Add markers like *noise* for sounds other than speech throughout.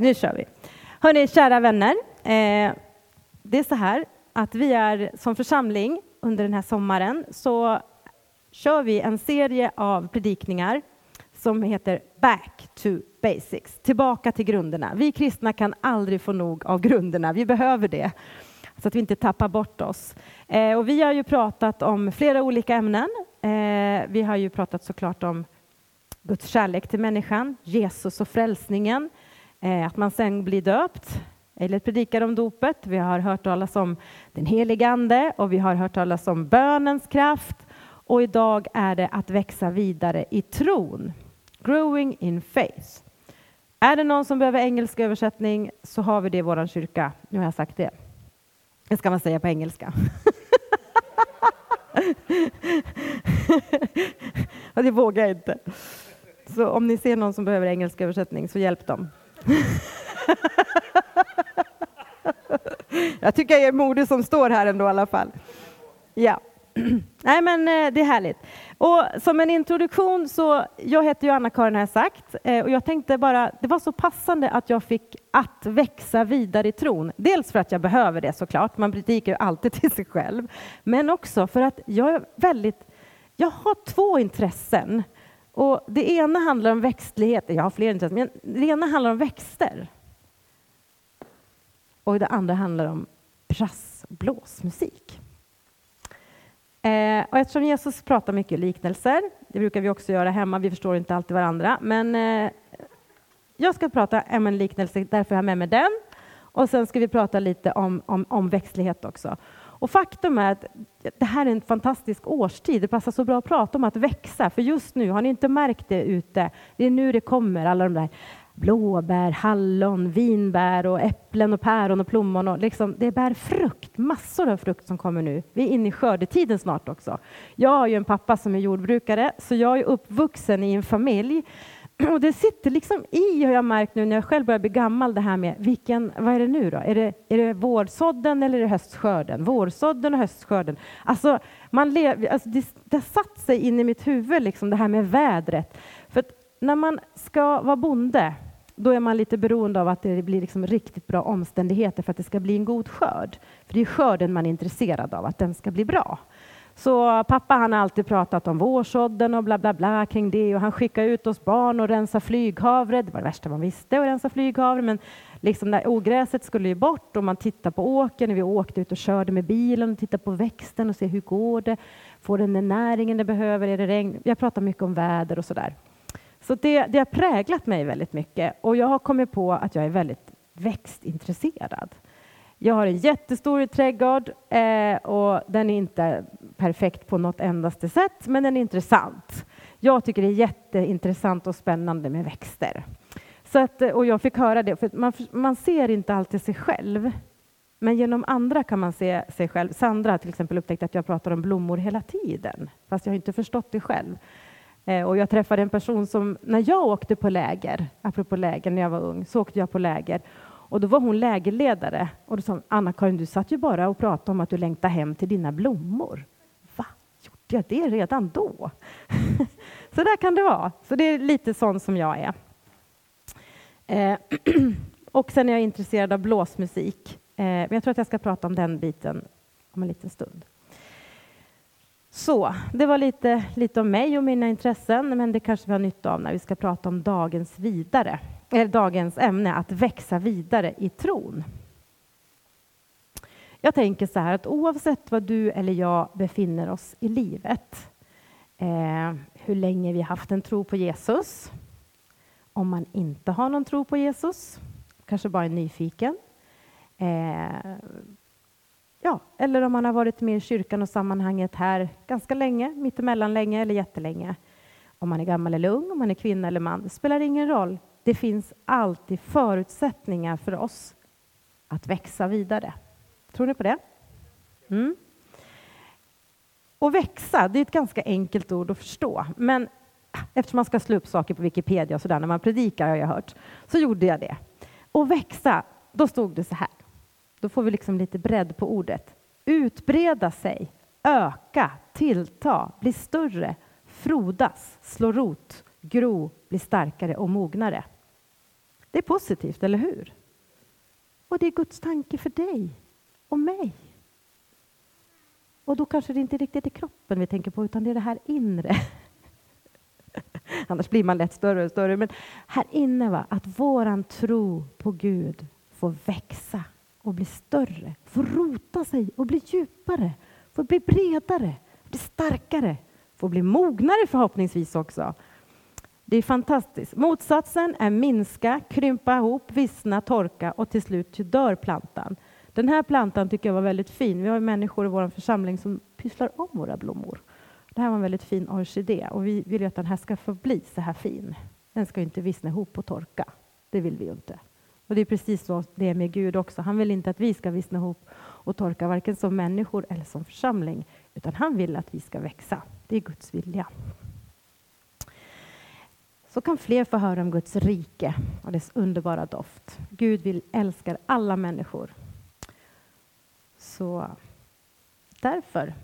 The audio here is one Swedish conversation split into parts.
Nu kör vi. Hörni, kära vänner. Eh, det är så här att vi är som församling under den här sommaren så kör vi en serie av predikningar som heter Back to Basics, tillbaka till grunderna. Vi kristna kan aldrig få nog av grunderna, vi behöver det så att vi inte tappar bort oss. Eh, och vi har ju pratat om flera olika ämnen. Eh, vi har ju pratat såklart om Guds kärlek till människan, Jesus och frälsningen, Eh, att man sen blir döpt, eller predikar om dopet. Vi har hört talas om den helige Ande och vi har hört talas om bönens kraft. Och idag är det att växa vidare i tron. Growing in faith. Är det någon som behöver engelsk översättning så har vi det i vår kyrka. Nu har jag sagt det. Det ska man säga på engelska. *laughs* och det vågar jag inte. Så om ni ser någon som behöver engelsk översättning så hjälp dem. *laughs* jag tycker jag är modig som står här ändå i alla fall. Ja. *clears throat* Nej, men eh, det är härligt. Och som en introduktion så, jag heter ju Anna-Karin har jag sagt, eh, och jag tänkte bara, det var så passande att jag fick att växa vidare i tron. Dels för att jag behöver det såklart, man predikar ju alltid *laughs* till sig själv, men också för att jag är väldigt, jag har två intressen. Och det ena handlar om växtlighet, jag har fler intressen, men det ena handlar om växter. Och det andra handlar om brassblåsmusik. Eh, och eftersom Jesus pratar mycket liknelser, det brukar vi också göra hemma, vi förstår inte alltid varandra, men eh, jag ska prata om en liknelse, därför har jag med mig den. Och sen ska vi prata lite om, om, om växtlighet också. Och faktum är att det här är en fantastisk årstid. Det passar så bra att prata om att växa, för just nu, har ni inte märkt det ute? Det är nu det kommer, alla de där blåbär, hallon, vinbär och äpplen och päron och plommon. Och liksom, det bär frukt, massor av frukt som kommer nu. Vi är inne i skördetiden snart också. Jag har ju en pappa som är jordbrukare, så jag är uppvuxen i en familj *clears throat* och det sitter liksom i, har jag märkt nu när jag själv börjar bli gammal, det här med vilken, vad är det nu då? Är det, är det vårsådden eller är det höstskörden? Vårsådden och höstskörden. Alltså, man lev, alltså det, det har satt sig in i mitt huvud, liksom, det här med vädret. För när man ska vara bonde då är man lite beroende av att det blir liksom riktigt bra omständigheter för att det ska bli en god skörd. För det är skörden man är intresserad av, att den ska bli bra. Så pappa han har alltid pratat om vårsådden och bla bla bla kring det och han skickade ut oss barn och rensa flyghavre. Det var det värsta man visste att rensa flyghavre men liksom där ogräset skulle ju bort och man tittar på åkern vi åkte ut och körde med bilen och tittade på växten och se hur går det? Får den den näringen den behöver? Är det regn? Jag pratar mycket om väder och sådär. Så det, det har präglat mig väldigt mycket och jag har kommit på att jag är väldigt växtintresserad. Jag har en jättestor trädgård eh, och den är inte perfekt på något endaste sätt, men den är intressant. Jag tycker det är jätteintressant och spännande med växter. Så att, och jag fick höra det, för man, man ser inte alltid sig själv, men genom andra kan man se sig själv. Sandra till exempel upptäckte att jag pratar om blommor hela tiden, fast jag har inte förstått det själv. Eh, och jag träffade en person som, när jag åkte på läger, apropå läger när jag var ung, så åkte jag på läger. Och då var hon lägerledare. Och då sa Anna-Karin, du satt ju bara och pratade om att du längtar hem till dina blommor. Va? Gjorde jag det redan då? *laughs* så där kan det vara. Så det är lite sån som jag är. Eh, *clears throat* och sen är jag intresserad av blåsmusik. Eh, men jag tror att jag ska prata om den biten om en liten stund. Så, det var lite, lite om mig och mina intressen, men det kanske vi har nytta av när vi ska prata om dagens, vidare, dagens ämne, att växa vidare i tron. Jag tänker så här att oavsett var du eller jag befinner oss i livet, eh, hur länge vi haft en tro på Jesus, om man inte har någon tro på Jesus, kanske bara är nyfiken, eh, Ja, eller om man har varit med i kyrkan och sammanhanget här ganska länge, mittemellan länge eller jättelänge. Om man är gammal eller ung, om man är kvinna eller man, det spelar ingen roll. Det finns alltid förutsättningar för oss att växa vidare. Tror ni på det? Mm. Och växa, det är ett ganska enkelt ord att förstå, men eftersom man ska slå upp saker på Wikipedia och sådär när man predikar har jag hört, så gjorde jag det. Och växa, då stod det så här. Då får vi liksom lite bredd på ordet. Utbreda sig, öka, tillta, bli större, frodas, slå rot, gro, bli starkare och mognare. Det är positivt, eller hur? Och det är Guds tanke för dig och mig. Och då kanske det inte riktigt är kroppen vi tänker på, utan det är det här inre. *laughs* Annars blir man lätt större och större. Men här inne, va, att våran tro på Gud får växa och bli större, får rota sig och bli djupare, får bli bredare, bli starkare, får bli mognare förhoppningsvis också. Det är fantastiskt. Motsatsen är minska, krympa ihop, vissna, torka och till slut dör plantan. Den här plantan tycker jag var väldigt fin. Vi har människor i vår församling som pysslar om våra blommor. Det här var en väldigt fin orkidé och vi vill att den här ska få bli så här fin. Den ska inte vissna ihop och torka. Det vill vi ju inte. Och det är precis så det är med Gud också. Han vill inte att vi ska vissna ihop och torka, varken som människor eller som församling, utan han vill att vi ska växa. Det är Guds vilja. Så kan fler få höra om Guds rike och dess underbara doft. Gud vill älskar alla människor. Så därför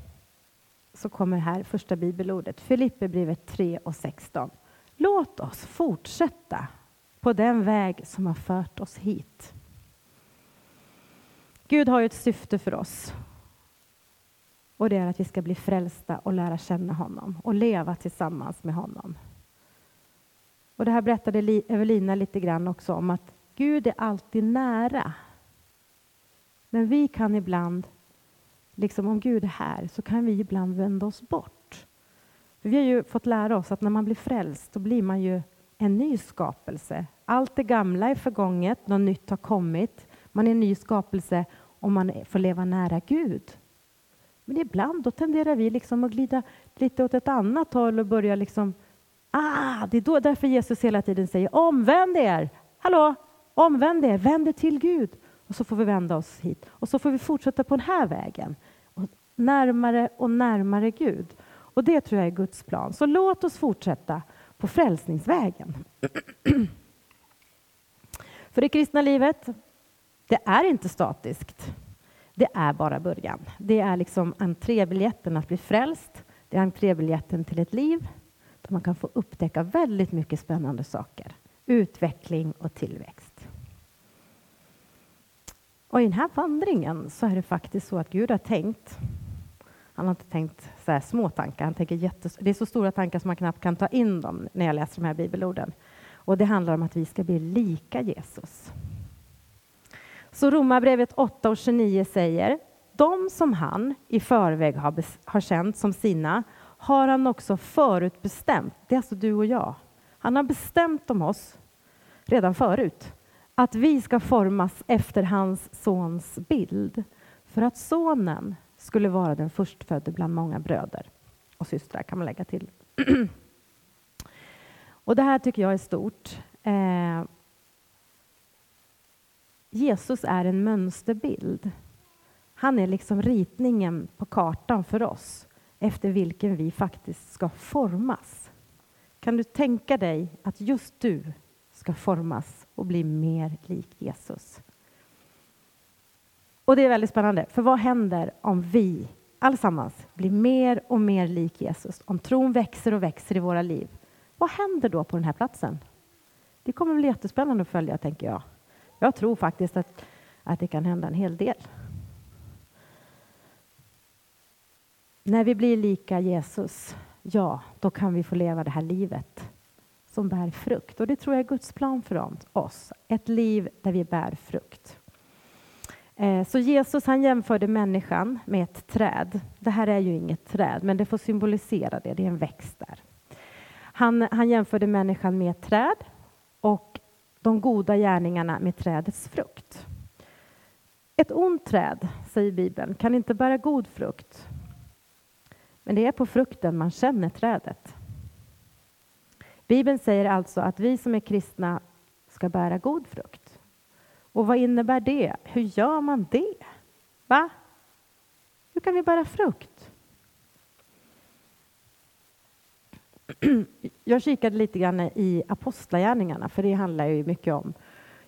så kommer här första bibelordet, Filipperbrevet 3 och 16. Låt oss fortsätta på den väg som har fört oss hit. Gud har ju ett syfte för oss. Och det är att vi ska bli frälsta och lära känna honom och leva tillsammans med honom. Och det här berättade Evelina lite grann också om att Gud är alltid nära. Men vi kan ibland, liksom om Gud är här, så kan vi ibland vända oss bort. För vi har ju fått lära oss att när man blir frälst, då blir man ju en ny skapelse. Allt det gamla är förgånget, något nytt har kommit. Man är en ny skapelse om man får leva nära Gud. Men ibland då tenderar vi liksom att glida lite åt ett annat håll och börja liksom... Ah, det är då, därför Jesus hela tiden säger omvänd er. Hallå, omvänd er, vänd er till Gud. Och så får vi vända oss hit. Och så får vi fortsätta på den här vägen. Och närmare och närmare Gud. Och det tror jag är Guds plan. Så låt oss fortsätta på frälsningsvägen. *clears throat* För det kristna livet, det är inte statiskt. Det är bara början. Det är liksom entrébiljetten att bli frälst. Det är entrébiljetten till ett liv där man kan få upptäcka väldigt mycket spännande saker. Utveckling och tillväxt. Och i den här vandringen så är det faktiskt så att Gud har tänkt han har inte tänkt så här små tankar, han tänker jättes det är så stora tankar som man knappt kan ta in dem när jag läser de här bibelorden. Och det handlar om att vi ska bli lika Jesus. Så Romarbrevet 8 och 29 säger, de som han i förväg har, har känt som sina har han också förutbestämt. Det är alltså du och jag. Han har bestämt om oss redan förut att vi ska formas efter hans sons bild för att sonen skulle vara den förstfödde bland många bröder och systrar kan man lägga till. *clears throat* och det här tycker jag är stort. Eh, Jesus är en mönsterbild. Han är liksom ritningen på kartan för oss efter vilken vi faktiskt ska formas. Kan du tänka dig att just du ska formas och bli mer lik Jesus? Och det är väldigt spännande, för vad händer om vi allesammans blir mer och mer lik Jesus? Om tron växer och växer i våra liv, vad händer då på den här platsen? Det kommer bli jättespännande att följa, tänker jag. Jag tror faktiskt att, att det kan hända en hel del. När vi blir lika Jesus, ja, då kan vi få leva det här livet som bär frukt. Och det tror jag är Guds plan för oss. Ett liv där vi bär frukt. Eh, så Jesus han jämförde människan med ett träd. Det här är ju inget träd, men det får symbolisera det. Det är en växt där. Han, han jämförde människan med ett träd och de goda gärningarna med trädets frukt. Ett ont träd, säger Bibeln, kan inte bära god frukt. Men det är på frukten man känner trädet. Bibeln säger alltså att vi som är kristna ska bära god frukt. Och vad innebär det? Hur gör man det? Va? Hur kan vi bära frukt? *clears throat* Jag kikade lite grann i Apostlagärningarna, för det handlar ju mycket om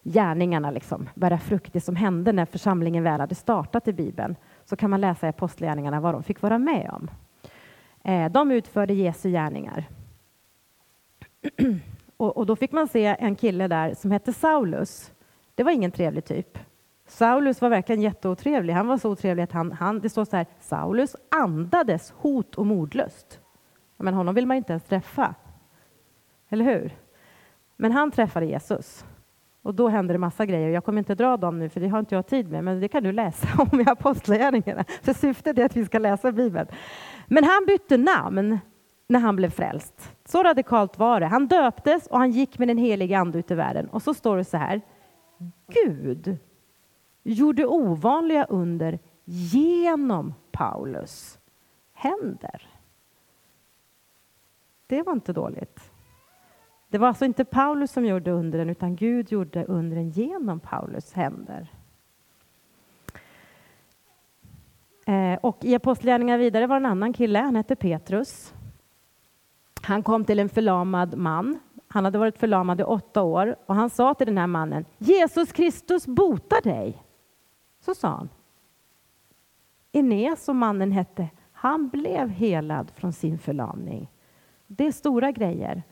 gärningarna, liksom, bära frukt, det som hände när församlingen väl hade startat i Bibeln. Så kan man läsa i Apostlagärningarna vad de fick vara med om. Eh, de utförde Jesu gärningar. *clears throat* och, och, då fick man se en kille där som hette Saulus. Det var ingen trevlig typ. Saulus var verkligen jätteotrevlig. Han var så otrevlig att han, han det står så här, Saulus andades hot och mordlust. Men honom vill man inte ens träffa. Eller hur? Men han träffade Jesus. Och då händer det massa grejer. Jag kommer inte dra dem nu, för det har inte jag tid med, men det kan du läsa *laughs* om i Apostlagärningarna. För syftet är att vi ska läsa Bibeln. Men han bytte namn när han blev frälst. Så radikalt var det. Han döptes och han gick med den helige Ande ut i världen. Och så står det så här. Gud gjorde ovanliga under genom Paulus händer. Det var inte dåligt. Det var alltså inte Paulus som gjorde undren, utan Gud gjorde undren genom Paulus händer. Eh, och I Apostlagärningarna vidare var en annan kille, han hette Petrus. Han kom till en förlamad man. Han hade varit förlamad i åtta år och han sa till den här mannen, Jesus Kristus botar dig. Så sa han. Enes, som mannen hette, han blev helad från sin förlamning. Det är stora grejer.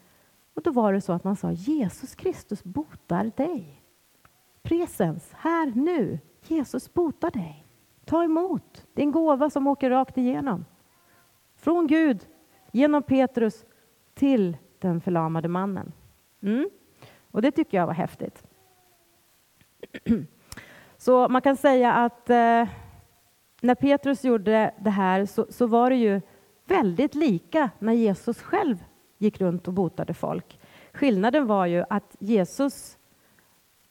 Och då var det så att man sa Jesus Kristus botar dig. Presens, här, nu. Jesus botar dig. Ta emot. Det är en gåva som åker rakt igenom. Från Gud, genom Petrus, till den förlamade mannen. Mm. Och det tycker jag var häftigt. *clears throat* Så man kan säga att eh, när Petrus gjorde det här så, så var det ju väldigt lika när Jesus själv gick runt och botade folk. Skillnaden var ju att Jesus,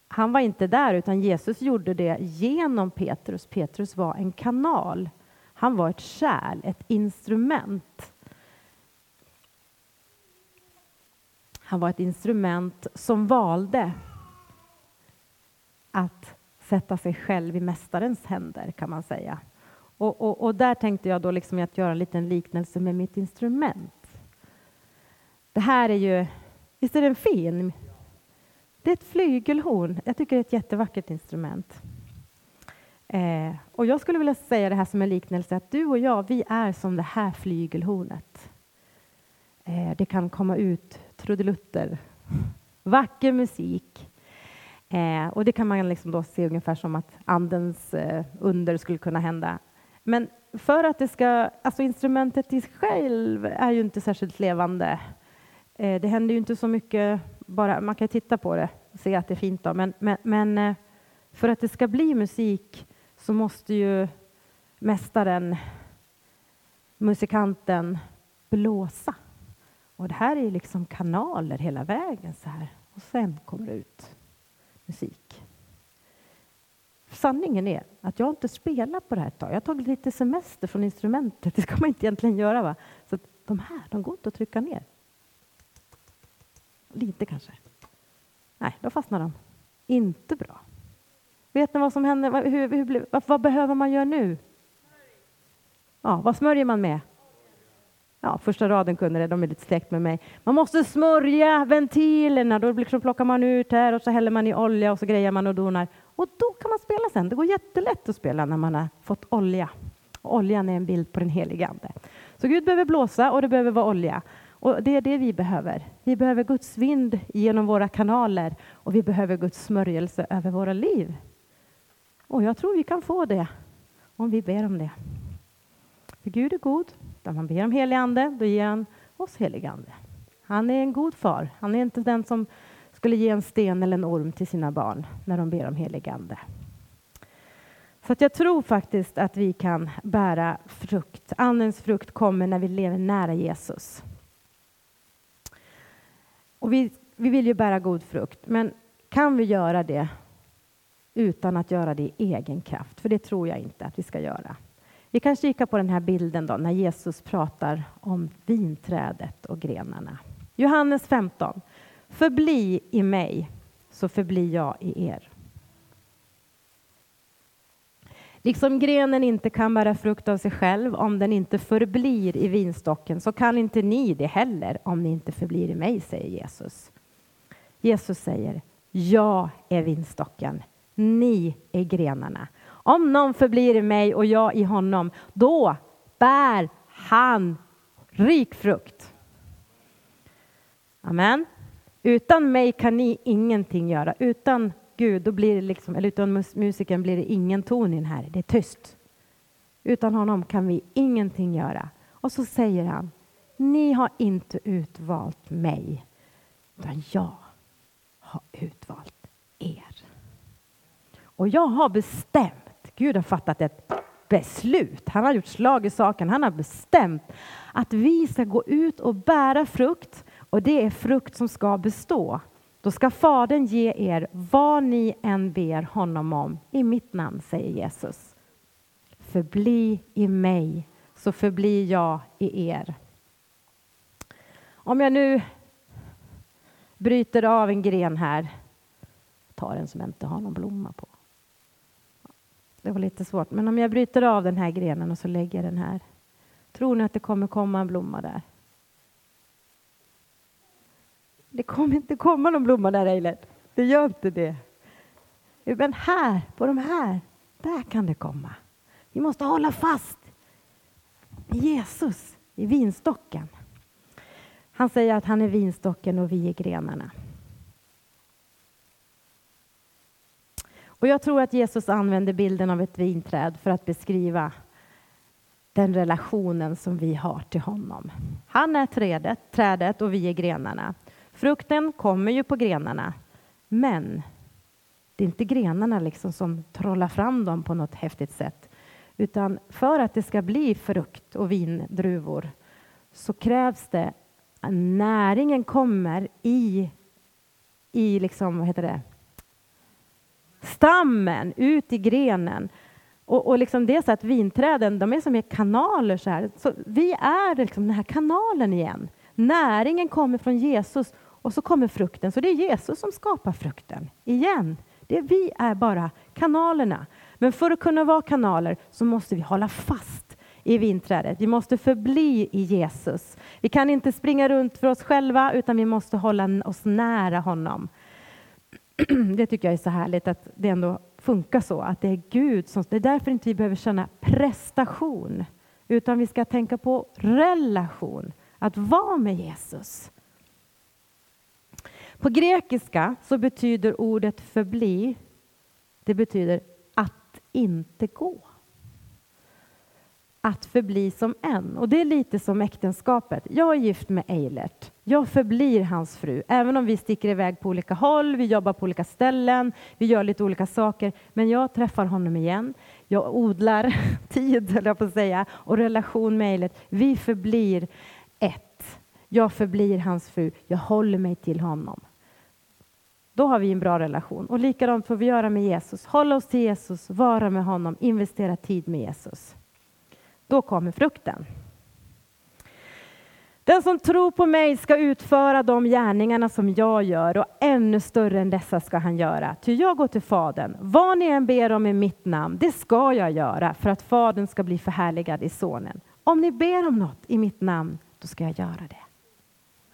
han var inte där, utan Jesus gjorde det genom Petrus. Petrus var en kanal. Han var ett kärl, ett instrument. Han var ett instrument som valde att sätta sig själv i Mästarens händer, kan man säga. Och, och, och där tänkte jag då liksom att göra en liten liknelse med mitt instrument. Det här är ju, visst är den fin? Det är ett flygelhorn. Jag tycker det är ett jättevackert instrument. Eh, och jag skulle vilja säga det här som en liknelse, att du och jag, vi är som det här flygelhornet. Eh, det kan komma ut trudelutter, vacker musik. Eh, och det kan man liksom då se ungefär som att andens eh, under skulle kunna hända. Men för att det ska, alltså instrumentet i sig själv är ju inte särskilt levande. Eh, det händer ju inte så mycket, bara, man kan titta på det och se att det är fint då, men, men, men eh, för att det ska bli musik så måste ju mästaren, musikanten, blåsa. Och det här är liksom kanaler hela vägen så här. Och sen kommer det ut musik. Sanningen är att jag inte spelat på det här ett tag. Jag har tagit lite semester från instrumentet. *laughs* Det ska man inte egentligen göra. Va? Så de här, de går inte att trycka ner. Lite kanske. Nej, då fastnar de. Inte bra. Vet ni vad som händer? Hur, hur, vad, vad behöver man göra nu? Ja, vad smörjer man med? Ja, första raden kunde det, de är lite släkt med mig. Man måste smörja ventilerna, då liksom plockar man ut här och så häller man i olja och så grejer man och donar. Och då kan man spela sen. Det går jättelätt att spela när man har fått olja. Och oljan är en bild på den helige Ande. Så Gud behöver blåsa och det behöver vara olja. Och det är det vi behöver. Vi behöver Guds vind genom våra kanaler och vi behöver Guds smörjelse över våra liv. Och jag tror vi kan få det om vi ber om det. För Gud är god. När man ber om helig ande, då ger han oss helig ande. Han är en god far. Han är inte den som skulle ge en sten eller en orm till sina barn när de ber om helig ande. Så att jag tror faktiskt att vi kan bära frukt. Andens frukt kommer när vi lever nära Jesus. Och vi, vi vill ju bära god frukt, men kan vi göra det utan att göra det i egen kraft? För det tror jag inte att vi ska göra. Vi kan kika på den här bilden då, när Jesus pratar om vinträdet och grenarna. Johannes 15. Förbli i mig, så förblir jag i er. Liksom grenen inte kan bära frukt av sig själv om den inte förblir i vinstocken så kan inte ni det heller om ni inte förblir i mig, säger Jesus. Jesus säger, jag är vinstocken, ni är grenarna. Om någon förblir i mig och jag i honom, då bär han rik frukt. Amen. Utan mig kan ni ingenting göra. Utan Gud, då blir det liksom, eller utan musiken blir det ingen ton i den här. Det är tyst. Utan honom kan vi ingenting göra. Och så säger han, ni har inte utvalt mig, utan jag har utvalt er. Och jag har bestämt, Gud har fattat ett beslut, han har gjort slag i saken, han har bestämt att vi ska gå ut och bära frukt och det är frukt som ska bestå. Då ska Fadern ge er vad ni än ber honom om i mitt namn, säger Jesus. Förbli i mig, så förblir jag i er. Om jag nu bryter av en gren här, tar en som inte har någon blomma på. Det var lite svårt, men om jag bryter av den här grenen och så lägger den här, tror ni att det kommer komma en blomma där? Det kommer inte komma någon blomma där, Eilert. Det gör inte det. Men här, på de här, där kan det komma. Vi måste hålla fast i Jesus, i vinstocken. Han säger att han är vinstocken och vi är grenarna. Och jag tror att Jesus använder bilden av ett vinträd för att beskriva den relationen som vi har till honom. Han är trädet, trädet och vi är grenarna. Frukten kommer ju på grenarna, men det är inte grenarna liksom som trollar fram dem på något häftigt sätt. Utan för att det ska bli frukt och vindruvor så krävs det att näringen kommer i, i liksom, vad heter det? stammen, ut i grenen. Och, och liksom det är så att vinträden de är som kanaler. Så, här. så vi är liksom den här kanalen igen. Näringen kommer från Jesus och så kommer frukten. Så det är Jesus som skapar frukten igen. Det är, vi är bara kanalerna. Men för att kunna vara kanaler så måste vi hålla fast i vinträdet. Vi måste förbli i Jesus. Vi kan inte springa runt för oss själva utan vi måste hålla oss nära honom. *clears throat* Det tycker jag är så härligt att det ändå funkar så, att det är Gud som... Det är därför inte vi behöver känna prestation, utan vi ska tänka på relation, att vara med Jesus. På grekiska så betyder ordet förbli, det betyder att inte gå. Att förbli som en. Och det är lite som äktenskapet. Jag är gift med Eilert. Jag förblir hans fru, även om vi sticker iväg på olika håll, vi jobbar på olika ställen, vi gör lite olika saker. Men jag träffar honom igen. Jag odlar *laughs* tid, höll jag på att säga, och relation med Eilert. Vi förblir. Jag förblir hans fru. Jag håller mig till honom. Då har vi en bra relation. Och likadant får vi göra med Jesus. Hålla oss till Jesus, vara med honom, investera tid med Jesus. Då kommer frukten. Den som tror på mig ska utföra de gärningarna som jag gör och ännu större än dessa ska han göra. Ty jag går till Fadern. Vad ni än ber om i mitt namn, det ska jag göra för att Fadern ska bli förhärligad i Sonen. Om ni ber om något i mitt namn, då ska jag göra det.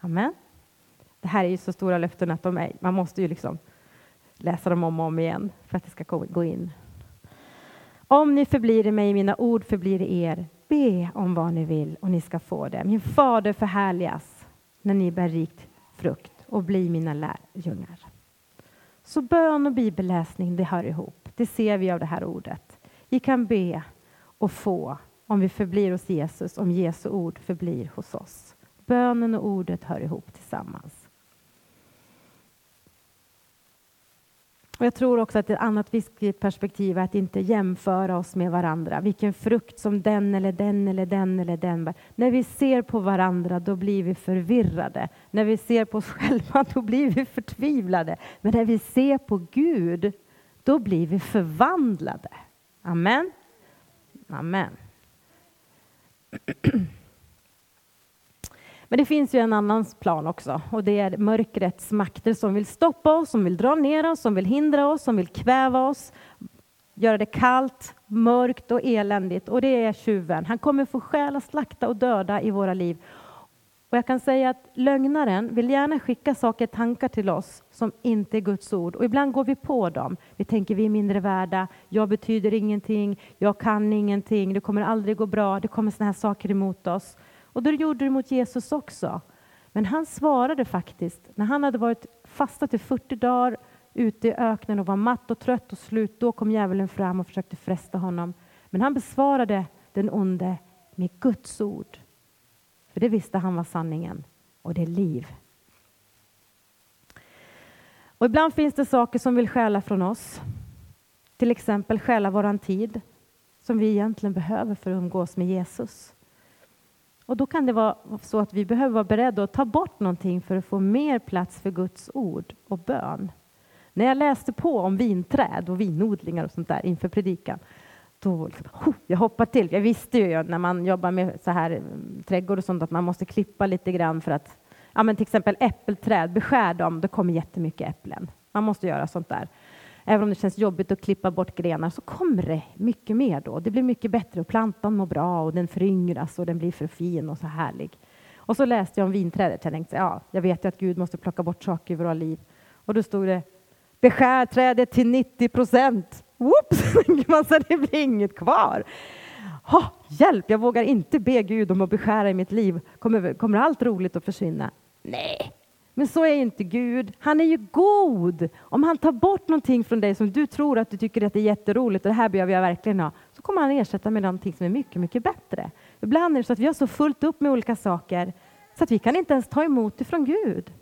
Amen. Det här är ju så stora löften att de är, man måste ju liksom läsa dem om och om igen för att det ska gå in. Om ni förblir i mig, mina ord förblir i er. Be om vad ni vill och ni ska få det. Min fader förhärligas när ni bär rikt frukt och blir mina lärjungar. Så bön och bibelläsning, det hör ihop. Det ser vi av det här ordet. Vi kan be och få om vi förblir hos Jesus, om Jesu ord förblir hos oss. Bönen och ordet hör ihop tillsammans. Och jag tror också att ett annat viktigt perspektiv är att inte jämföra oss med varandra. Vilken frukt som den eller den eller den eller den bär. När vi ser på varandra, då blir vi förvirrade. När vi ser på oss *laughs* själva, då blir vi förtvivlade. Men när vi ser på Gud, då blir vi förvandlade. Amen. Amen. *clears throat* Men det finns ju en annan plan också och det är mörkrets makter som vill stoppa oss, som vill dra ner oss, som vill hindra oss, som vill kväva oss, göra det kallt, mörkt och eländigt. Och det är tjuven. Han kommer få stjäla, slakta och döda i våra liv. Och jag kan säga att lögnaren vill gärna skicka saker, tankar till oss som inte är Guds ord. Och ibland går vi på dem. Vi tänker vi är mindre värda, jag betyder ingenting, jag kan ingenting, det kommer aldrig gå bra, det kommer såna här saker emot oss. Och det gjorde det mot Jesus också. Men han svarade faktiskt, när han hade varit fastat i 40 dagar ute i öknen och var matt och trött och slut, då kom djävulen fram och försökte fresta honom. Men han besvarade den onde med Guds ord. För det visste han var sanningen och det är liv. Och ibland finns det saker som vill stjäla från oss. Till exempel stjäla våran tid som vi egentligen behöver för att umgås med Jesus. Och då kan det vara så att vi behöver vara beredda att ta bort någonting för att få mer plats för Guds ord och bön. När jag läste på om vinträd och vinodlingar och sånt där inför predikan, då liksom, oh, jag hoppade till. Jag visste ju när man jobbar med så här mm, trädgård och sånt att man måste klippa lite grann för att, ja men till exempel äppelträd, beskär dem, det kommer jättemycket äpplen. Man måste göra sånt där. Även om det känns jobbigt att klippa bort grenar så kommer det mycket mer då. Det blir mycket bättre och plantan mår bra och den föryngras och den blir för fin och så härlig. Och så läste jag om vinträdet. Jag tänkte, ja, jag vet ju att Gud måste plocka bort saker i våra liv. Och då stod det, beskär trädet till 90 procent. Whoops, *laughs* man så det blir inget kvar. Oh, hjälp, jag vågar inte be Gud om att beskära i mitt liv. Kommer, kommer allt roligt att försvinna? Nej, men så är inte Gud. Han är ju god. Om han tar bort någonting från dig som du tror att du tycker att det är jätteroligt och det här behöver jag verkligen ha, så kommer han ersätta med någonting som är mycket, mycket bättre. Ibland är det så att vi har så fullt upp med olika saker så att vi kan inte ens ta emot det från Gud.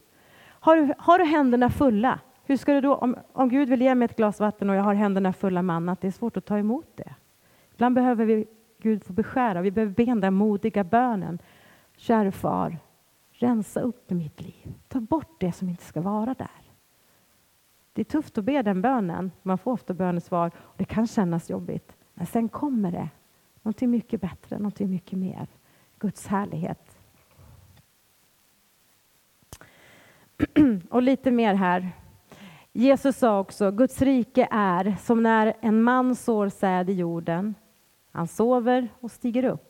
Har du, har du händerna fulla, hur ska du då, om, om Gud vill ge mig ett glas vatten och jag har händerna fulla med annat, det är svårt att ta emot det. Ibland behöver vi Gud få beskära, vi behöver be den där modiga bönen. Käre far, rensa upp i mitt liv. Ta bort det som inte ska vara där. Det är tufft att be den bönen. Man får ofta bönesvar och det kan kännas jobbigt. Men sen kommer det någonting mycket bättre, någonting mycket mer. Guds härlighet. *clears throat* Och lite mer här. Jesus sa också, Guds rike är som när en man sår säd i jorden. Han sover och stiger upp.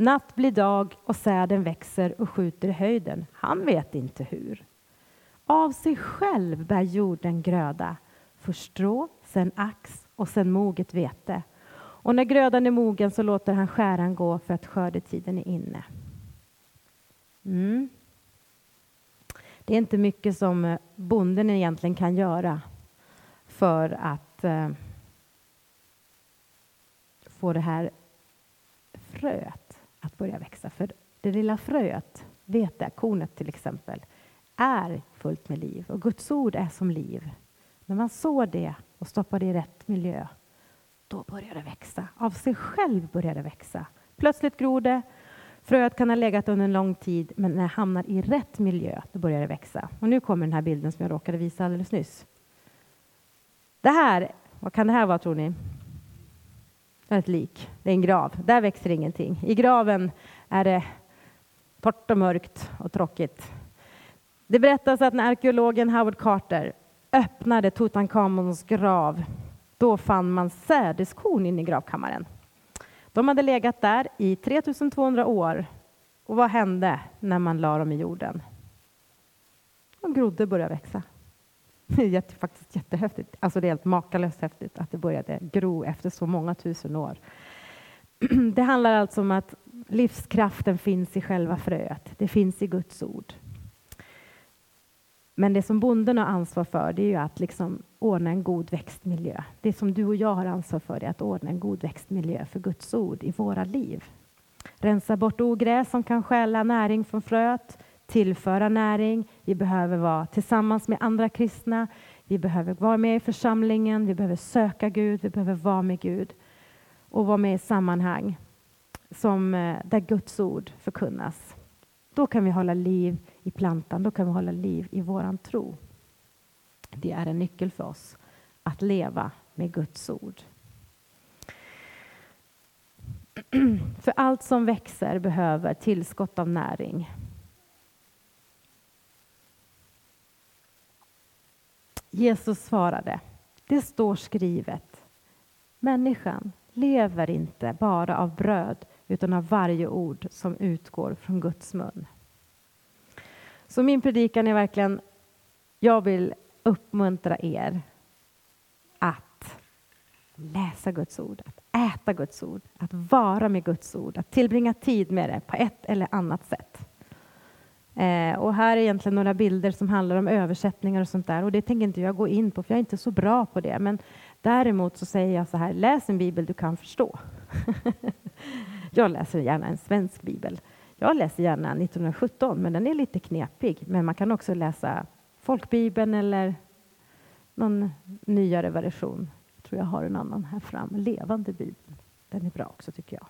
Natt blir dag och säden växer och skjuter i höjden. Han vet inte hur. Av sig själv bär jorden gröda. Först strå, sen ax och sen moget vete. Och när grödan är mogen så låter han skäran gå för att skördetiden är inne. Mm. Det är inte mycket som eh, bonden egentligen kan göra för att eh, få det här fröet att börja växa. För det lilla fröet, vetekornet till exempel, är fullt med liv och Guds ord är som liv. När man sår det och stoppar det i rätt miljö, då börjar det växa. Av sig själv börjar det växa. Plötsligt gror det. Fröet kan ha legat under en lång tid, men när det hamnar i rätt miljö, då börjar det växa. Och nu kommer den här bilden som jag råkade visa alldeles nyss. Det här, vad kan det här vara tror ni? Ett lik. Det är en grav. Där växer ingenting. I graven är det torrt och mörkt och tråkigt. Det berättas att när arkeologen Howard Carter öppnade Tutankhamons grav, då fann man sädeskorn inne i gravkammaren. De hade legat där i 3200 år. Och vad hände när man la dem i jorden? De grodde började växa. Det *laughs* är jätte, faktiskt jättehäftigt. Alltså det är helt makalöst häftigt att det började gro efter så många tusen år. *clears throat* Det handlar alltså om att livskraften finns i själva fröet. Det finns i Guds ord. Men det som bonden har ansvar för det är ju att liksom ordna en god växtmiljö. Det som du och jag har ansvar för är att ordna en god växtmiljö för Guds ord i våra liv. Rensa bort ogräs som kan stjäla näring från fröet tillföra näring. Vi behöver vara tillsammans med andra kristna. Vi behöver vara med i församlingen. Vi behöver söka Gud. Vi behöver vara med Gud och vara med i sammanhang som, eh, där Guds ord förkunnas. Då kan vi hålla liv i plantan. Då kan vi hålla liv i våran tro. Det är en nyckel för oss att leva med Guds ord. *clears throat* För allt som växer behöver tillskott av näring. Jesus svarade, det står skrivet. Människan lever inte bara av bröd utan av varje ord som utgår från Guds mun. Så min predikan är verkligen, jag vill uppmuntra er att läsa Guds ord, att äta Guds ord, att vara med Guds ord, att tillbringa tid med det på ett eller annat sätt. Eh, och här är egentligen några bilder som handlar om översättningar och sånt där. Och det tänker inte jag gå in på, för jag är inte så bra på det. Men däremot så säger jag så här, läs en bibel du kan förstå. *laughs* jag läser gärna en svensk bibel. Jag läser gärna 1917, men den är lite knepig. Men man kan också läsa folkbibeln eller någon nyare version. Jag tror jag har en annan här fram, Levande bibeln. Den är bra också tycker jag.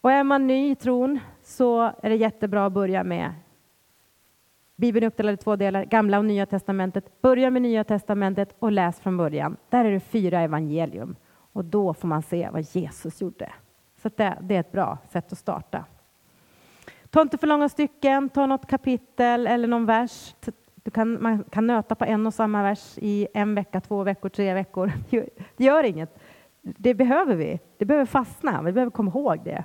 Och är man ny i tron så är det jättebra att börja med Bibeln är uppdelad i två delar, Gamla och Nya testamentet. Börja med Nya testamentet och läs från början. Där är det fyra evangelium och då får man se vad Jesus gjorde. Så det, det är ett bra sätt att starta. Ta inte för långa stycken, ta något kapitel eller någon vers. Du kan, man kan nöta på en och samma vers i en vecka, två veckor, tre veckor. *laughs* Det gör inget. Det behöver vi. Det behöver fastna. Vi behöver komma ihåg det.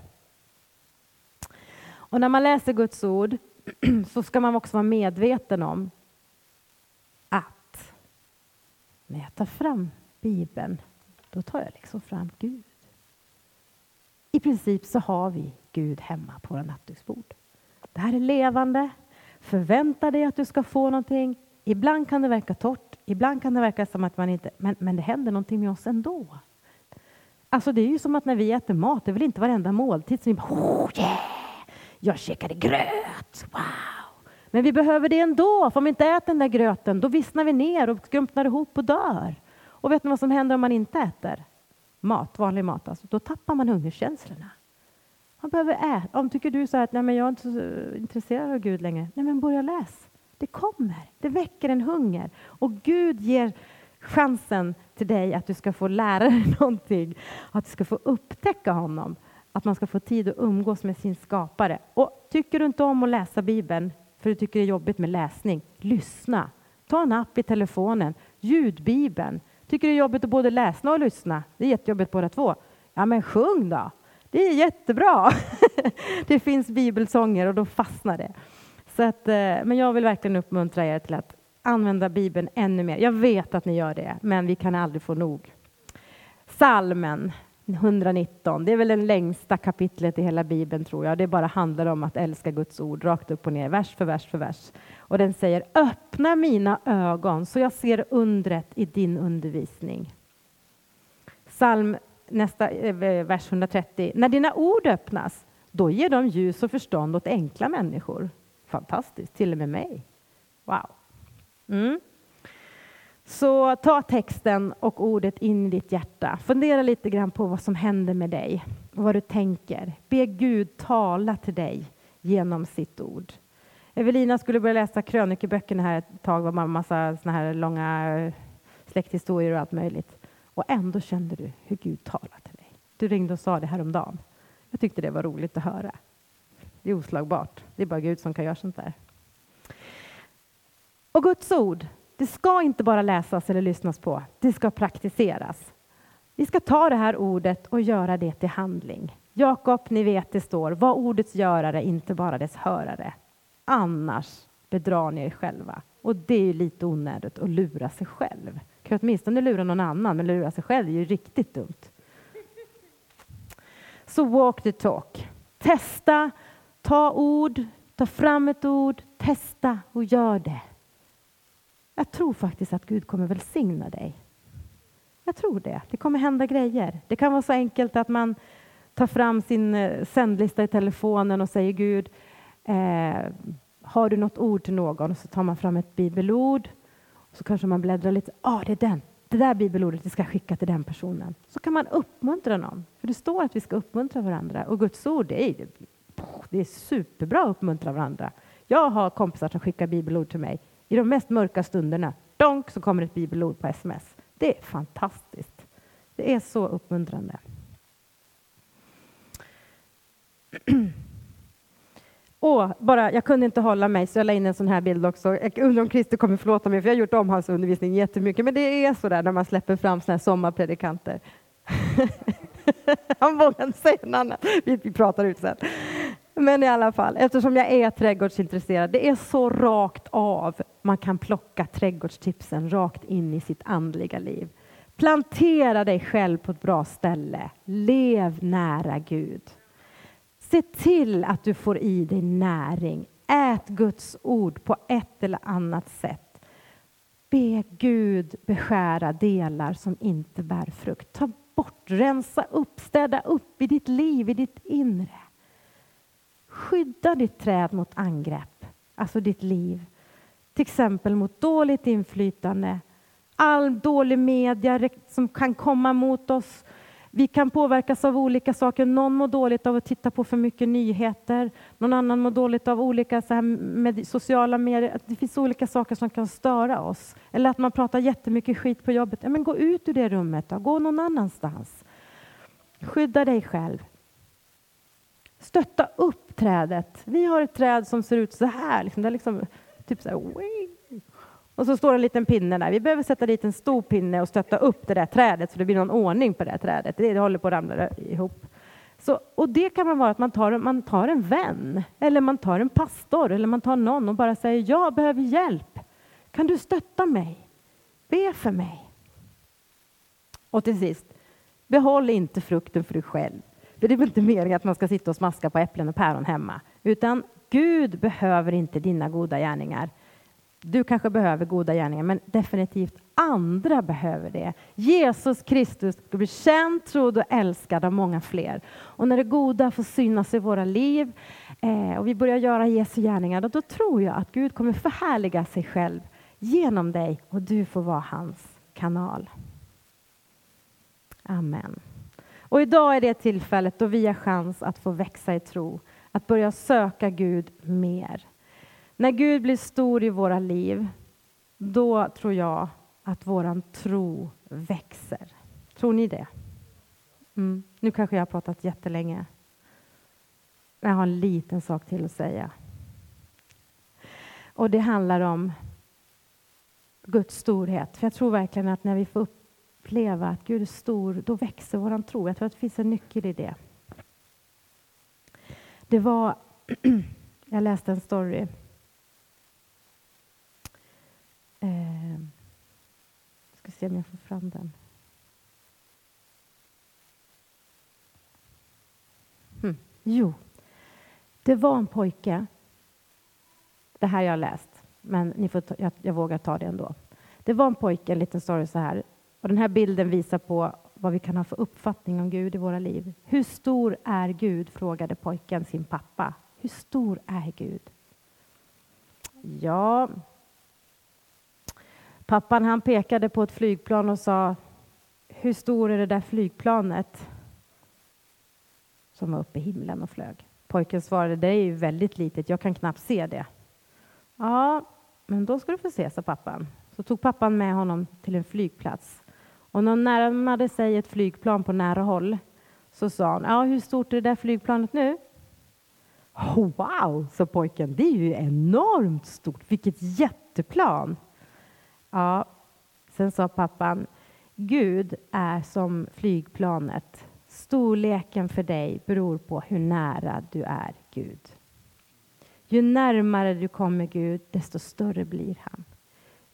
Och när man läser Guds ord *clears throat* så ska man också vara medveten om att när jag tar fram Bibeln, då tar jag liksom fram Gud. I princip så har vi Gud hemma på våra nattduksbord. Det här är levande. Förvänta dig att du ska få någonting. Ibland kan det verka torrt, ibland kan det verka som att man inte... Men, men det händer någonting med oss ändå. Alltså det är ju som att när vi äter mat, det är väl inte varenda måltid som vi bara oh, yeah! Jag käkade gröt, wow! Men vi behöver det ändå, för om vi inte äter den där gröten då vissnar vi ner och skrumpnar ihop och dör. Och vet ni vad som händer om man inte äter mat, vanlig mat? Alltså, då tappar man hungerkänslorna. Man behöver äta. Om tycker du så att nej, men jag är inte så eh, intresserad av Gud längre, nej men börja läs. Det kommer, det väcker en hunger. Och Gud ger chansen till dig att du ska få lära dig *laughs* någonting, att du ska få upptäcka honom, att man ska få tid att umgås med sin skapare. Och tycker du inte om att läsa Bibeln, för du tycker det är jobbigt med läsning, lyssna. Ta en app i telefonen, ljudbibeln. Tycker det är jobbigt att både läsa och lyssna, det är jättejobbigt båda två. Ja men sjung då! Det är jättebra. *laughs* det finns bibelsånger och då fastnar det. Så att, eh, men jag vill verkligen uppmuntra er till att använda Bibeln ännu mer. Jag vet att ni gör det, men vi kan aldrig få nog. Salmen 119, det är väl det längsta kapitlet i hela Bibeln tror jag. Det bara handlar om att älska Guds ord rakt upp och ner, vers för vers för vers. Och den säger öppna mina ögon så jag ser undret i din undervisning. Psalm nästa eh, vers 130. När dina ord öppnas, då ger de ljus och förstånd åt enkla människor. Fantastiskt, till och med mig. Wow. Mm. Så ta texten och ordet in i ditt hjärta. Fundera lite grann på vad som händer med dig och vad du tänker. Be Gud tala till dig genom sitt ord. Evelina skulle börja läsa krönikeböckerna här ett tag, med var massa såna här långa eh, släkthistorier och allt möjligt. Och ändå kände du hur Gud talade till dig. Du ringde och sa det häromdagen. Jag tyckte det var roligt att höra. Det är oslagbart. Det är bara Gud som kan göra sånt där. Och Guds ord, det ska inte bara läsas eller lyssnas på. Det ska praktiseras. Vi ska ta det här ordet och göra det till handling. Jakob, ni vet det står, var ordets görare, inte bara dess hörare. Annars bedrar ni er själva. Och det är ju lite onödigt att lura sig själv. Kan åtminstone lura någon annan, men lura sig själv är ju riktigt dumt. Så walk the talk. Testa, ta ord, ta fram ett ord, testa och gör det. Jag tror faktiskt att Gud kommer välsigna dig. Jag tror det. Det kommer hända grejer. Det kan vara så enkelt att man tar fram sin eh, sändlista i telefonen och säger Gud, eh, har du något ord till någon? Och så tar man fram ett bibelord. Och så kanske man bläddrar lite. Ja, ah, det är den. Det där bibelordet vi ska skicka till den personen. Så kan man uppmuntra någon. För det står att vi ska uppmuntra varandra. Och Guds ord, det är, det är superbra att uppmuntra varandra. Jag har kompisar som skickar bibelord till mig i de mest mörka stunderna. Donk så kommer ett bibelord på sms. Det är fantastiskt. Det är så uppmuntrande. *clears throat* Och bara, jag kunde inte hålla mig så jag la in en sån här bild också. Jag undrar om Christer kommer förlåta mig för jag har gjort om hans undervisning jättemycket. Men det är så där när man släpper fram såna här sommarpredikanter. *laughs* Han vågar inte säga något annat. Vi, vi pratar ut sen. Men i alla fall, eftersom jag är trädgårdsintresserad, det är så rakt av man kan plocka trädgårdstipsen rakt in i sitt andliga liv. Plantera dig själv på ett bra ställe. Lev nära Gud. Se till att du får i dig näring. Ät Guds ord på ett eller annat sätt. Be Gud beskära delar som inte bär frukt. Ta bort, rensa upp, städa upp i ditt liv, i ditt inre. Skydda ditt träd mot angrepp, alltså ditt liv. Till exempel mot dåligt inflytande, all dålig media som kan komma mot oss. Vi kan påverkas av olika saker. Någon mår dåligt av att titta på för mycket nyheter. Någon annan mår dåligt av olika så här med sociala medier. Det finns olika saker som kan störa oss. Eller att man pratar jättemycket skit på jobbet. Ja, men gå ut ur det rummet då. Gå någon annanstans. Skydda dig själv. Stötta upp trädet. Vi har ett träd som ser ut så här. Liksom, det är liksom, typ så här, och så står en liten pinne där. Vi behöver sätta dit en stor pinne och stötta upp det där trädet så det blir någon ordning på det där trädet. Det, det håller på att ramla ihop. Så, och det kan man vara att man tar, man tar en vän, eller man tar en pastor, eller man tar någon och bara säger jag behöver hjälp. Kan du stötta mig? Be för mig. Och till sist, behåll inte frukten för dig själv. För det är väl inte meningen att man ska sitta och smaska på äpplen och päron hemma. Utan Gud behöver inte dina goda gärningar. Du kanske behöver goda gärningar, men definitivt andra behöver det. Jesus Kristus ska bli känd, trodd och älskad av många fler. Och när det goda får synas i våra liv eh, och vi börjar göra Jesu gärningar, då, då tror jag att Gud kommer förhärliga sig själv genom dig och du får vara hans kanal. Amen. Och idag är det tillfället då vi har chans att få växa i tro, att börja söka Gud mer. När Gud blir stor i våra liv, då tror jag att våran tro växer. Tror ni det? Mm. Nu kanske jag har pratat jättelänge. Jag har en liten sak till att säga. Och det handlar om Guds storhet. För jag tror verkligen att när vi får upp uppleva att Gud är stor, då växer vår tro. Jag tror att det finns en nyckel i det. Det var... *clears throat* jag läste en story Eh, ska se om jag får fram den. Hmm. Jo, det var en pojke. Det här jag har läst, men ni får ta, jag, jag vågar ta det ändå. Det var en pojke, en liten story så här. Och den här bilden visar på vad vi kan ha för uppfattning om Gud i våra liv. Hur stor är Gud? frågade pojken sin pappa. Hur stor är Gud? Ja, Pappan han pekade på ett flygplan och sa Hur stor är det där flygplanet? Som var uppe i himlen och flög. Pojken svarade Det är ju väldigt litet, jag kan knappt se det. Ja, men då ska du få se, sa pappan. Så tog pappan med honom till en flygplats. Och när han närmade sig ett flygplan på nära håll så sa han, ja, hur stort är det där flygplanet nu? Wow, sa pojken, det är ju enormt stort, vilket jätteplan. Ja, sen sa pappan, Gud är som flygplanet. Storleken för dig beror på hur nära du är Gud. Ju närmare du kommer Gud, desto större blir han.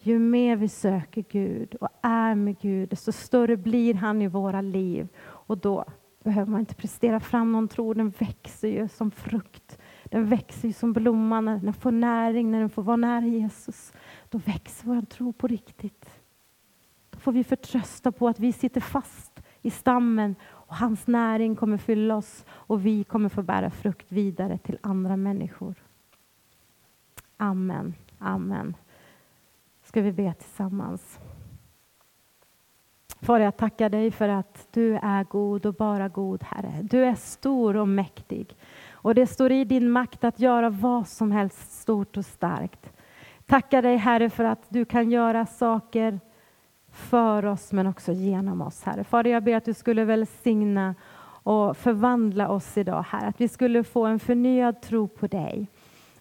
Ju mer vi söker Gud och är med Gud, desto större blir han i våra liv. Och då behöver man inte prestera fram någon tro, den växer ju som frukt. Den växer ju som blomman när den får näring, när den får vara nära Jesus då växer vår tro på riktigt. Då får vi förtrösta på att vi sitter fast i stammen och hans näring kommer fylla oss och vi kommer få bära frukt vidare till andra människor. Amen. Amen. Ska vi be tillsammans. Far, jag tackar dig för att du är god och bara god, Herre. Du är stor och mäktig. Och det står i din makt att göra vad som helst stort och starkt. Tackar dig Herre för att du kan göra saker för oss men också genom oss Herre. Fader jag ber att du skulle välsigna och förvandla oss idag Herre. Att vi skulle få en förnyad tro på dig.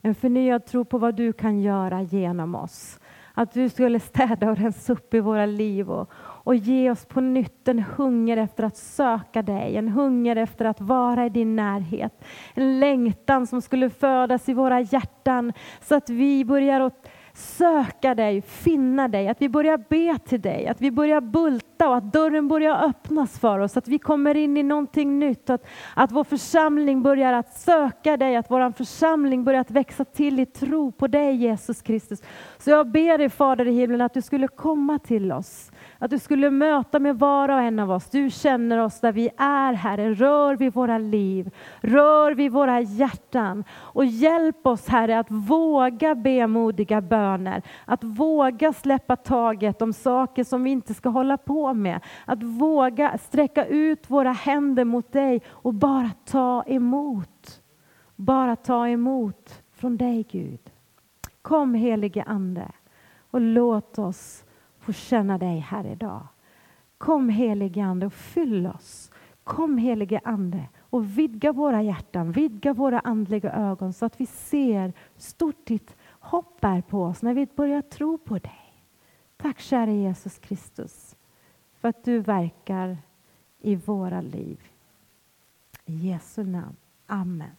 En förnyad tro på vad du kan göra genom oss. Att du skulle städa och rensa upp i våra liv och, och ge oss på nytt en hunger efter att söka dig, en hunger efter att vara i din närhet. En längtan som skulle födas i våra hjärtan så att vi börjar att söka dig, finna dig, att vi börjar be till dig, att vi börjar bulta längta och att dörren börjar öppnas för oss, att vi kommer in i någonting nytt, att, att vår församling börjar att söka dig, att vår församling börjar att växa till i tro på dig Jesus Kristus. Så jag ber dig Fader i himlen att du skulle komma till oss, att du skulle möta med var och en av oss. Du känner oss där vi är Herre, rör vid våra liv, rör vid våra hjärtan och hjälp oss Herre att våga be modiga böner, att våga släppa taget om saker som vi inte ska hålla på med, att våga sträcka ut våra händer mot dig och bara ta emot. Bara ta emot från dig Gud. Kom helige Ande och låt oss få känna dig här idag. Kom helige Ande och fyll oss. Kom helige Ande och vidga våra hjärtan, vidga våra andliga ögon så att vi ser stort ditt hopp är på oss när vi börjar tro på dig. Tack kära Jesus Kristus för att du verkar i våra liv. I Jesu namn. Amen.